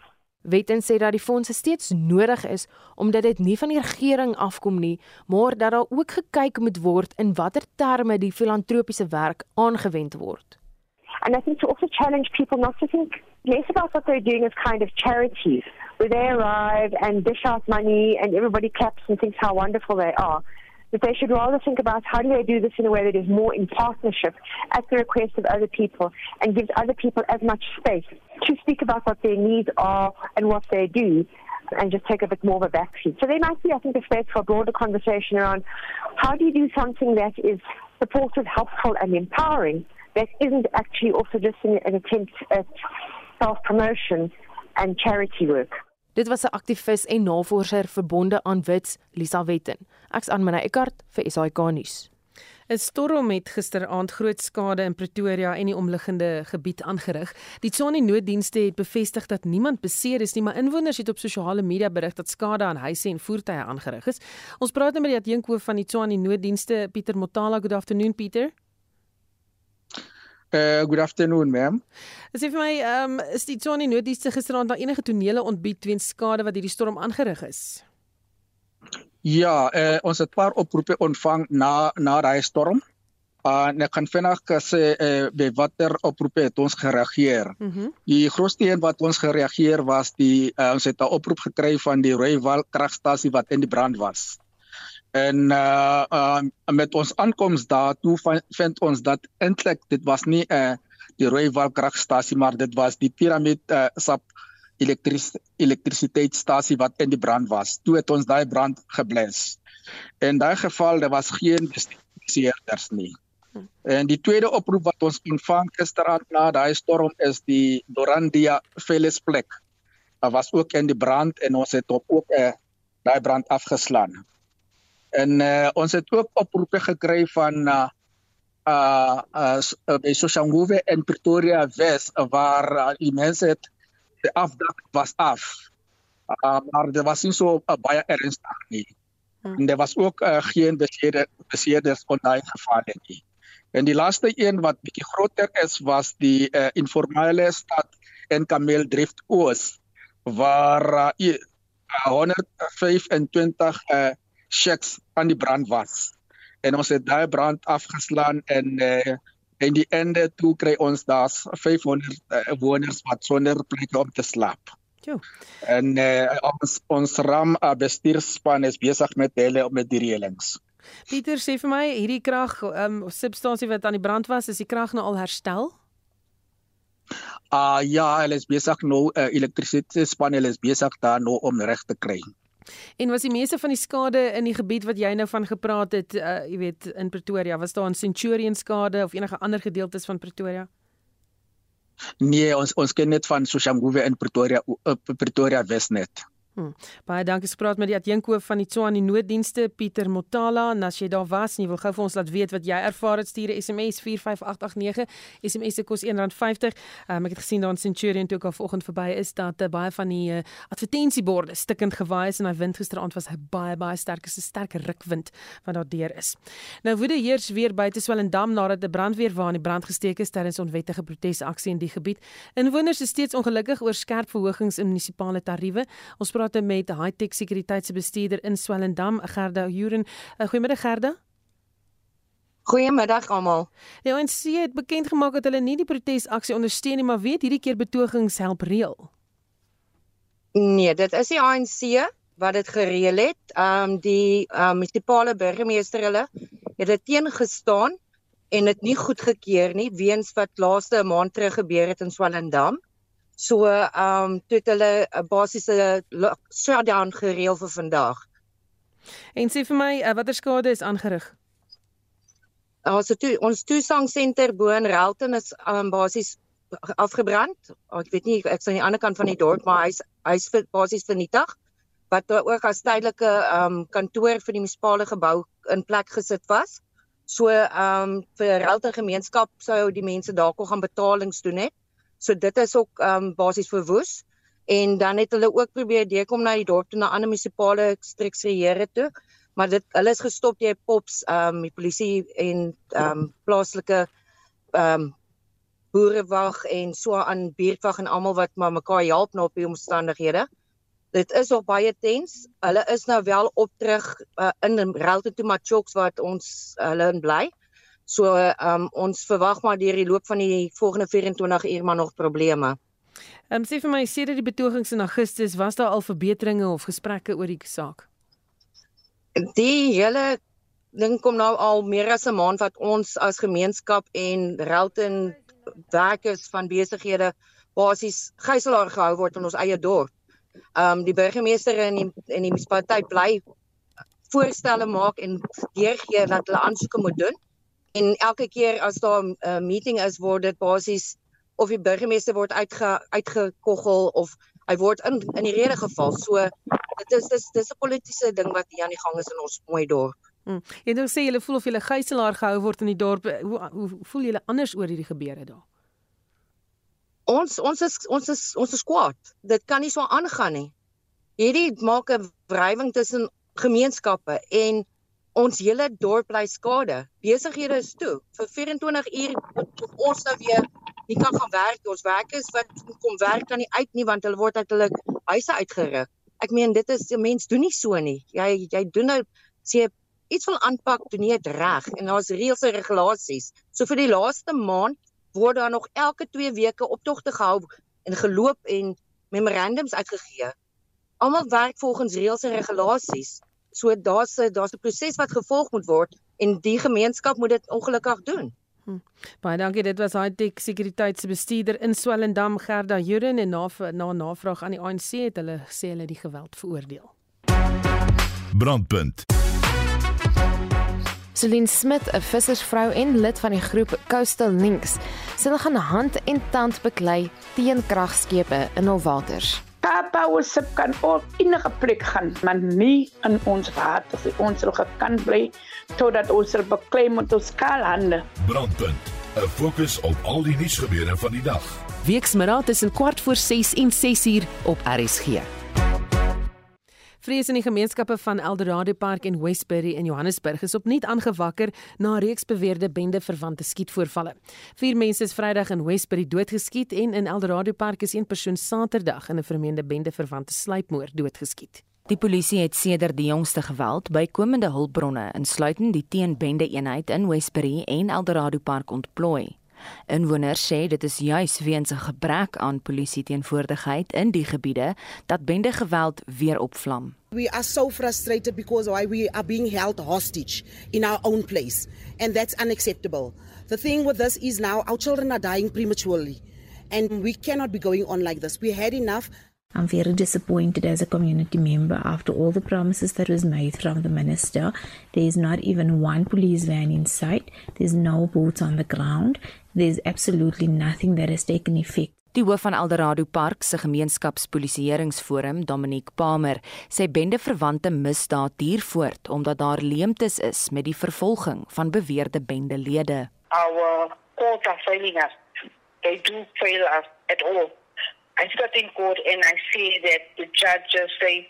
Wetten sê dat die fondse steeds nodig is omdat dit nie van die regering afkom nie, maar dat daar ook gekyk moet word in watter terme die filantropiese werk aangewend word. And I think to also challenge people not to think less about what they're doing as kind of charities, where they arrive and dish out money and everybody claps and thinks how wonderful they are. that they should rather think about how do they do this in a way that is more in partnership at the request of other people and gives other people as much space to speak about what their needs are and what they do and just take a bit more of a backseat. So there might be, I think, a space for a broader conversation around how do you do something that is supportive, helpful, and empowering that isn't actually also just an, an attempt at self promotion and charity work. Dit was 'n aktivis en navorser verbonde aan Wits, Lisa Wetten. Ek's aan myne Eckart vir SAK nuus. 'n Storm het gisteraand groot skade in Pretoria en die omliggende gebied aangerig. Die Tshwane nooddienste het bevestig dat niemand beseer is nie, maar inwoners het op sosiale media berig dat skade aan huise en voertuie aangerig is. Ons praat nou met die adjunkhoof van die Tshwane nooddienste, Pieter Motala. Good afternoon, Pieter. Uh good afternoon ma'am. Sê vir my, ehm um, is die Tshwane nooddienste gisteraand na enige tonele ontbied weens skade wat hierdie storm aangerig is? Ja, uh ons het 'n paar oproepe ontvang na na daai storm. Uh en ek kan vinnig sê uh by watter oproepe het ons gereageer. Mm -hmm. Die grootste een wat ons gereageer was die uh, ons het 'n oproep gekry van die Rooiwal kragstasie wat in die brand was en uh, uh met ons aankoms daar toe vind ons dat eintlik dit was nie 'n uh, die Rooiwal kragstasie maar dit was die piramid uh, sap elektris elektrisiteitsstasie wat in die brand was toe het ons daai brand geblus in daai geval daar was geen bestuurders nie En die tweede oproep wat ons ontvang gisterand na daai storm is die Dorandia Velesplek. Daar was ook in die brand en ons het ook 'n uh, daai brand afgeslaan. En uh, ons het ook oproepe gekry van uh uh, uh by Soshanguve en Pretoria West waar uh, die mense het die afdak was af. Uh, maar dit was nie so uh, baie ernstig nie. Hmm. En daar was ook uh, geen besede beseerders kon daai geval nie. En die laaste een wat bietjie groter is was die uh, informele stad in Kameeldrift Oos waar uh, 125 uh, shacks aan die brand was. En ons het daai brand afgeslaan en uh, en die einde toe kry ons daar's 500 uh, woners wat sonder plek om te slaap. Jo. En uh, ons ons ram uh, bestuurspan is besig met hulle met die reëlings. Pieter sê vir my hierdie krag um, substasie wat aan die brand was, is die krag nou al herstel? Ah uh, ja, hulle is besig nou uh, elektrisiteitsspan hulle is besig daar nou om reg te kry. En was die meeste van die skade in die gebied wat jy nou van gepraat het, uh, jy weet in Pretoria, was daar 'n Centurion skade of enige ander gedeeltes van Pretoria? Nee, ons ons ken net van Soshanguve in Pretoria, uh, Pretoria Westnet. Hmm. Baie dankie praat met die adjunkhoof van die Tswane nooddienste Pieter Motala. En as jy daar was en jy wil gou vir ons laat weet wat jy ervaar het, stuur 'n SMS 45889. SMS se kos R1.50. Um, ek het gesien daar in Centurion toe ook al vanoggend verby is dat uh, baie van die uh, advertensieborde stikkend gewaai is en hy wind gisteraand was hy baie baie sterk. Is 'n sterk rukwind wat daar deur is. Nou woede heers weer buite Swellendam nadat 'n brandweer waar in die brand gesteek is 'n onwettige protesaksie in die gebied. Inwoners is steeds ongelukkig oor skerp verhogings in munisipale tariewe. Ons praat met Hightech sekuriteitsbestuurder in Swellendam, Gerda Juren. Uh, Goeiemiddag Gerda. Goeiemiddag almal. Die ANC het bekend gemaak dat hulle nie die protesaksie ondersteun nie, maar weet hierdie keer betogings help reël. Nee, dit is die ANC wat dit gereël het. Ehm um, die um, munisipale burgemeester hulle het dit teengestaan en dit nie goedgekeur nie weens wat laaste maand terug gebeur het in Swellendam. So ehm um, toe het hulle 'n uh, basiese shutdown gereël vir vandag. En sê vir my, uh, watter skade is aangerig? Ons uh, toe, ons toesangsenter bo in Relton is um, basies afgebrand. Oh, ek weet nie ek sien aan die ander kant van die dorp, maar hy's hy's basies vernietig wat ook as tydelike um, kantoor vir die munisipale gebou in plek gesit was. So ehm um, vir Relton gemeenskap sou die mense daar kon gaan betalings doen het. So dit is ook ehm um, basies verwoes en dan het hulle ook probeer deurkom na die dorp toe na ander munisipale streeksreëre toe. Maar dit hulle is gestop deur pops ehm um, die polisie en ehm um, plaaslike ehm um, boerewag en so aan buurtwag en almal wat maar mekaar help nou op die omstandighede. Dit is nog baie tens. Hulle is nou wel op terug uh, in Relte toe Machoks wat ons hulle in bly. So ehm um, ons verwag maar deur die loop van die volgende 24 uur maar nog probleme. Ehm um, sê vir my sedert die betogings in Augustus was daar al verbeteringe of gesprekke oor die saak? Die hele ding kom nou al meer as 'n maand wat ons as gemeenskap en Relton werkers van besighede basies gijslaar gehou word in ons eie dorp. Ehm um, die burgemeester en die en die munisipaliteit bly voorstelle maak en deurgee dat hulle aansoeke moet doen en elke keer as daar 'n uh, meeting is word dit basies of die burgemeester word uitge uitgekoggel of hy word in in die rede geval. So dit is dis dis 'n politieke ding wat hier aan die gang is in ons mooi dorp. Hmm. Jy nou sê julle voel of julle gijslaar gehou word in die dorp. Hoe hoe voel julle anders oor hierdie gebeure daar? Ons ons is ons is ons is kwaad. Dit kan nie so aangaan nie. Hierdie maak 'n wrywing tussen gemeenskappe en ons hele dorp bly skade. Besighede is toe. Vir 24 uur ons nou weer nie kan gaan werk. Ons werkers wat kom werk kan nie uit nie want hulle word uit hulle huise uitgeruk. Ek meen dit is 'n mens doen nie so nie. Jy jy doen nou sê iets wil aanpak, doen nie dit reg en daar's reëls en regulasies. So vir die laaste maand word daar nog elke 2 weke optogte gehou en geloop en memorandums uitgegee. Almal werk volgens reëls en regulasies. So daar's 'n daar's 'n proses wat gevolg moet word en die gemeenskap moet dit ongelukkig doen. Hm. Baie dankie. Dit was Hightech sekuriteitsbestuurder in Swellendam Gerda Juren en na na navraag aan die ANC het hulle gesê hulle die geweld veroordeel. Brandpunt. Celine Smit, 'n vissersvrou en lid van die groep Coastal Links, sê hulle gaan hand en tand beklei teen kragskepe in hul waters. Tapawesip kan op enige plek gaan, maar nie in ons water. Ons sal gekant bly totdat ons sal beklei met ons kaalhande. Brandpunt. 'n Fokus op al die nuusgebeure van die dag. Weksmiddag tussen kwart voor 6 en 6 uur op RSG. Vrees in die gemeenskappe van Eldorado Park en Westbury in Johannesburg is opnuut aangewakker na 'n reeks beweerde bende-verwante skietvoorvalle. Vier mense is Vrydag in Westbury doodgeskiet en in Eldorado Park is een persoon Saterdag in 'n vermeende bende-verwante sluipmoord doodgeskiet. Die polisie het sedert die jongste geweld by komende hulpbronne insluitend die teenbende eenheid in Westbury en Eldorado Park ontplooi. Inwoners sê dit is juis weens 'n gebrek aan polisie teenwoordigheid in die gebiede dat bende geweld weer opvlam. We are so frustrated because why we are being held hostage in our own place and that's unacceptable. The thing with this is now our children are dying prematurely and we cannot be going on like this. We had enough I'm very disappointed as a community member after all the promises that was made from the minister. There is not even one police van in sight. There's no boots on the ground. There's absolutely nothing that has taken effect. Die hoof van Eldorado Park se gemeenskapspolisieeringsforum, Dominique Palmer, sê bendeverwante misdaad duur voort omdat daar leemtes is met die vervolging van beweerde bendelede. Our court are failing us. They do fail us at all. I sat in court and I see that the judge just say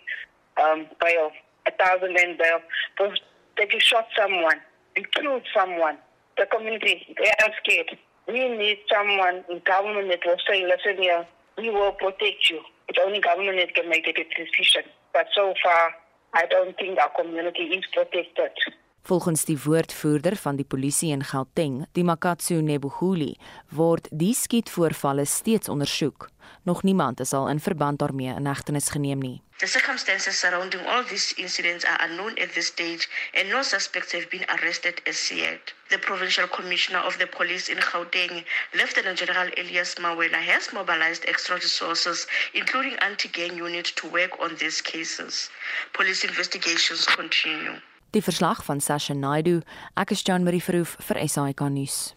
um bail a thousand and bail because they shot someone and killed someone. The community they are scared. We need someone in government that will say, listen here, we will protect you. It's only government that can make that decision. But so far, I don't think our community is protected. Volgens die woordvoerder van die polisie in Gauteng, die Makatsu Nebuhuli, word die skietvoorvalle steeds ondersoek. Nog niemand is al in verband daarmee in hegtenis geneem nie. The circumstances surrounding all these incidents are unknown at this stage and no suspects have been arrested as yet. The Provincial Commissioner of the Police in Gauteng, Lieutenant General Elias Mawela, has mobilized extra resources, including anti-gang unit, to work on these cases. Police investigations continue. Die verslag van Sasha Naidu, ek is Jan Marie Verhoef vir SAK nuus.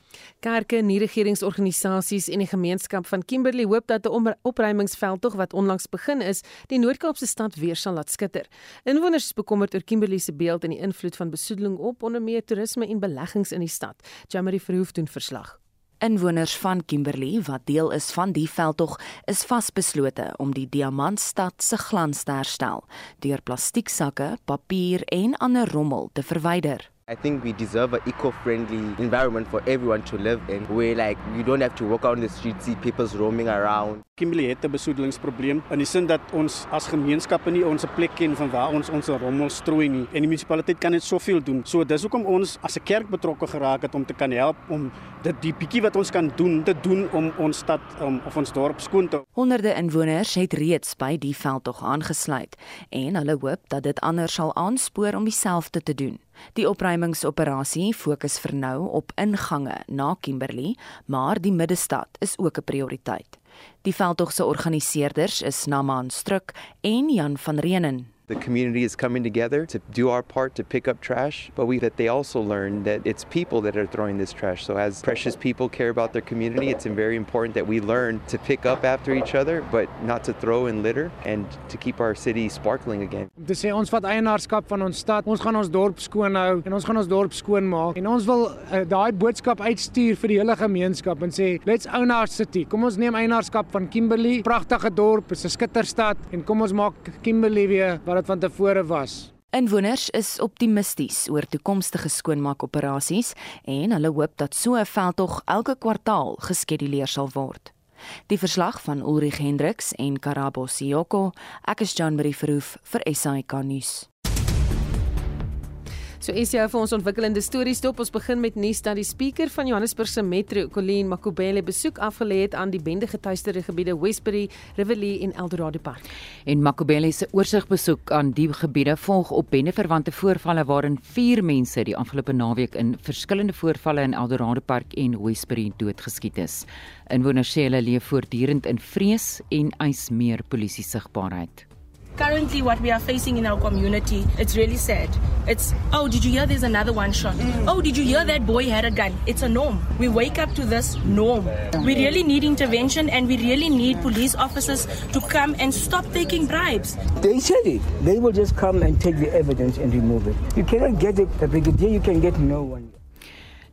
Kerke, nie-regeringsorganisasies en die gemeenskap van Kimberley hoop dat 'n opruimingsveldtog wat onlangs begin is, die Noord-Kaapse stad weer sal laat skitter. Inwoners is bekommerd oor Kimberley se beeld en die invloed van besoedeling op onder meer toerisme en beleggings in die stad. Jamari Verhoef doen verslag. Inwoners van Kimberley wat deel is van die veldtog is vasbeslote om die diamantstad se glans te herstel deur plastieksakke, papier en ander rommel te verwyder. I think we deserve an eco-friendly environment for everyone to live in, where like you don't have to walk out on the street, see people roaming around. Kimberley het 'n besoedelingsprobleem in die sin dat ons as gemeenskappe nie ons plek ken van waar ons ons rommel strooi nie en die munisipaliteit kan net soveel doen. So dis hoekom ons as 'n kerk betrokke geraak het om te kan help om dit die bietjie wat ons kan doen te doen om ons stad um, of ons dorp skoon te. Honderde inwoners het reeds by die veldtog aangesluit en hulle hoop dat dit ander sal aanspoor om dieselfde te doen. Die opruimingsoperasie fokus vir nou op ingange na Kimberley, maar die middestad is ook 'n prioriteit. Die veldtog se organiseerders is Naman Struk en Jan van Reenen. The community is coming together to do our part to pick up trash, but we that they also learn that it's people that are throwing this trash. So as precious people care about their community, it's very important that we learn to pick up after each other, but not to throw and litter and to keep our city sparkling again. Te sê ons vat eienaarskap van ons stad. Ons gaan ons dorp skoon hou en ons gaan ons dorp skoon maak. En ons wil uh, daai boodskap uitstuur vir die hele gemeenskap en sê, "Let's own our city. Kom ons neem eienaarskap van Kimberley, pragtige dorp, 'n skitterstad en kom ons maak Kimberley weer wat dit van tevore was. Inwoners is optimisties oor toekomstige skoonmaakoperasies en hulle hoop dat so 'n veldtog elke kwartaal geskeduleer sal word. Die verslag van Ulrich Hendriks en Karabo Sioko, ek is Jan Marie Verhoef vir SAK nuus. So is jy vir ons ontwikkelende stories dop. Ons begin met nuus dat die spreker van Johannesburg se Metro, Colleen Makubele, besoek afgelê het aan die bende getuisterde gebiede Westbury, Riverlea en Eldorado Park. En Makubele se oorsigbesoek aan die gebiede volg op bende verwante voorvalle waarin 4 mense die afgelope naweek in verskillende voorvalle in Eldorado Park en Westbury doodgeskiet is. Inwoners sê hulle leef voortdurend in vrees en eis meer polisie sigbaarheid. Currently, what we are facing in our community, it's really sad. It's, oh, did you hear there's another one shot? Mm. Oh, did you hear that boy had a gun? It's a norm. We wake up to this norm. We really need intervention and we really need police officers to come and stop taking bribes. They said it. They will just come and take the evidence and remove it. You cannot get it, the brigadier, you can get no one.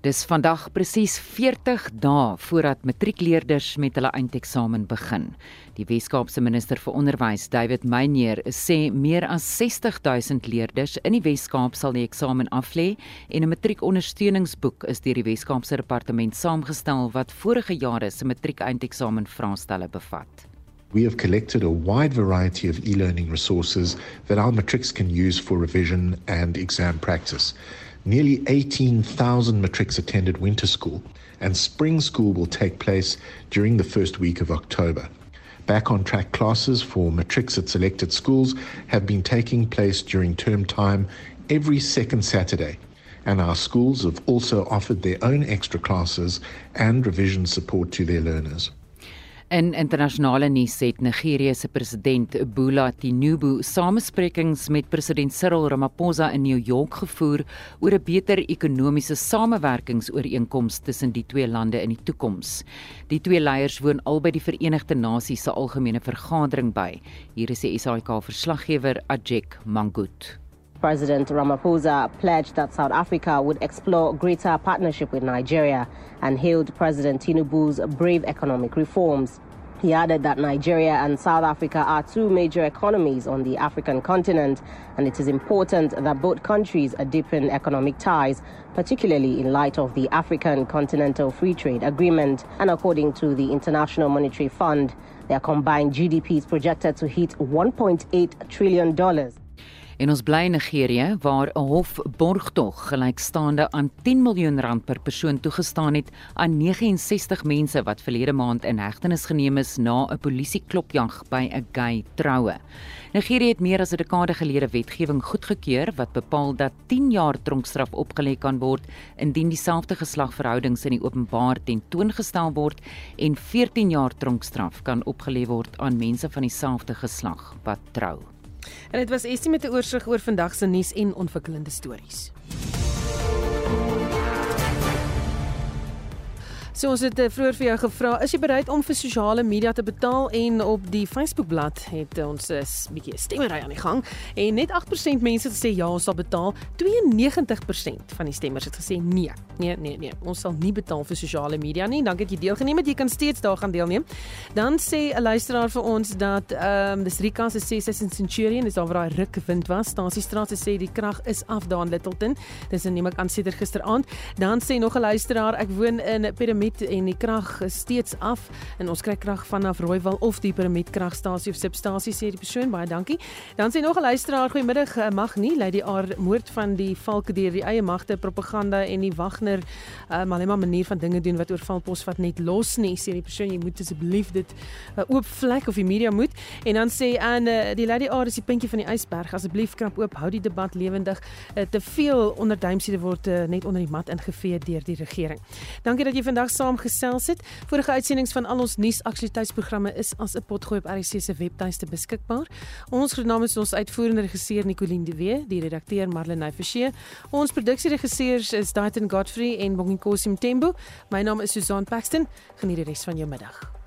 Dis vandag presies 40 dae voordat matriekleerders met hulle eindeksamen begin. Die Wes-Kaapse minister vir onderwys, David Meyer, sê meer as 60 000 leerders in die Wes-Kaap sal die eksamen aflê en 'n matriekondersteuningsboek is deur die Wes-Kaapse departement saamgestel wat vorige jare se matriek-eindeksamen vraestelle bevat. We have collected a wide variety of e-learning resources that our matrics can use for revision and exam practice. Nearly 18,000 matrics attended winter school, and spring school will take place during the first week of October. Back on track classes for matrics at selected schools have been taking place during term time every second Saturday, and our schools have also offered their own extra classes and revision support to their learners. In internasionale nuus het Nigerië se president Bola Tinubu samesprekings met president Cyril Ramaphosa in New York gevoer oor 'n beter ekonomiese samewerkingsooreenkoms tussen die twee lande in die toekoms. Die twee leiers woon albei die Verenigde Nasies se algemene vergadering by. Hier is die SAK verslaggewer Ajek Mangut. President Ramaphosa pledged that South Africa would explore greater partnership with Nigeria and hailed President Tinubu's brave economic reforms. He added that Nigeria and South Africa are two major economies on the African continent, and it is important that both countries deepen economic ties, particularly in light of the African Continental Free Trade Agreement. And according to the International Monetary Fund, their combined GDP is projected to hit $1.8 trillion. En ons bly in Nigerië waar 'n hof borgtog gelykstaande aan 10 miljoen rand per persoon toegestaan het aan 69 mense wat verlede maand in hegtenis geneem is na 'n polisieklopjag by 'n gay troue. Nigerië het meer as 'n dekade gelede wetgewing goedgekeur wat bepaal dat 10 jaar tronkstraf opgelê kan word indien dieselfde geslagverhoudings in die openbaar tentoongestel word en 14 jaar tronkstraf kan opgelê word aan mense van dieselfde geslag wat trou. En dit was Estie met 'n oorsig oor vandag se nuus en ontwikkelende stories. So ons het eh, vroeër vir jou gevra, is jy bereid om vir sosiale media te betaal en op die Facebookblad het ons 'n bietjie stemmery aan die gang en net 8% mense het gesê ja, ons sal betaal. 92% van die stemmers het gesê nee. Nee, nee, nee. Ons sal nie betaal vir sosiale media nie. Dankie dat jy deelgeneem het. Jy kan steeds daar gaan deelneem. Dan sê 'n luisteraar vir ons dat ehm um, dis Rika se sê sy in Centurion, dis daar waar daai ruk wind was. Stasiestraat sê die krag is af daar in Littleton. Dis neem ek aan sedert gisteraand. Dan sê nog 'n luisteraar, ek woon in Pyramid piramid en die krag is steeds af. En ons kry krag vanaf Rooiwal of die piramid kragstasie of substasie sê die persoon. Baie dankie. Dan sê nog 'n luisteraar goeiemiddag eh, mag nie lei die aard moord van die valke deur die eie magte propaganda en die Wagner uh, Malema manier van dinge doen wat oorvalpos wat net los nie sê die persoon. Jy moet asseblief dit uh, oop vlek of die media moet. En dan sê aan uh, die lady aard is die puntjie van die ysberg. Asseblief krap oop. Hou die debat lewendig. Uh, te veel onderduimsiede word uh, net onder die mat ingevee deur die regering. Dankie dat jy vandag saamgesels het. Vorige uitsendings van al ons nuusaktualiteitsprogramme is as 'n potgooi op RC se webtuiste beskikbaar. Ons genaam is ons uitvoerende regisseur Nicoline de Wee, die redakteur Marlene Forsie. Ons produksieregisseurs is Daityn Godfrey en Bonginkosi Mtembu. My naam is Susan Paxton. Geniet die res van jou middag.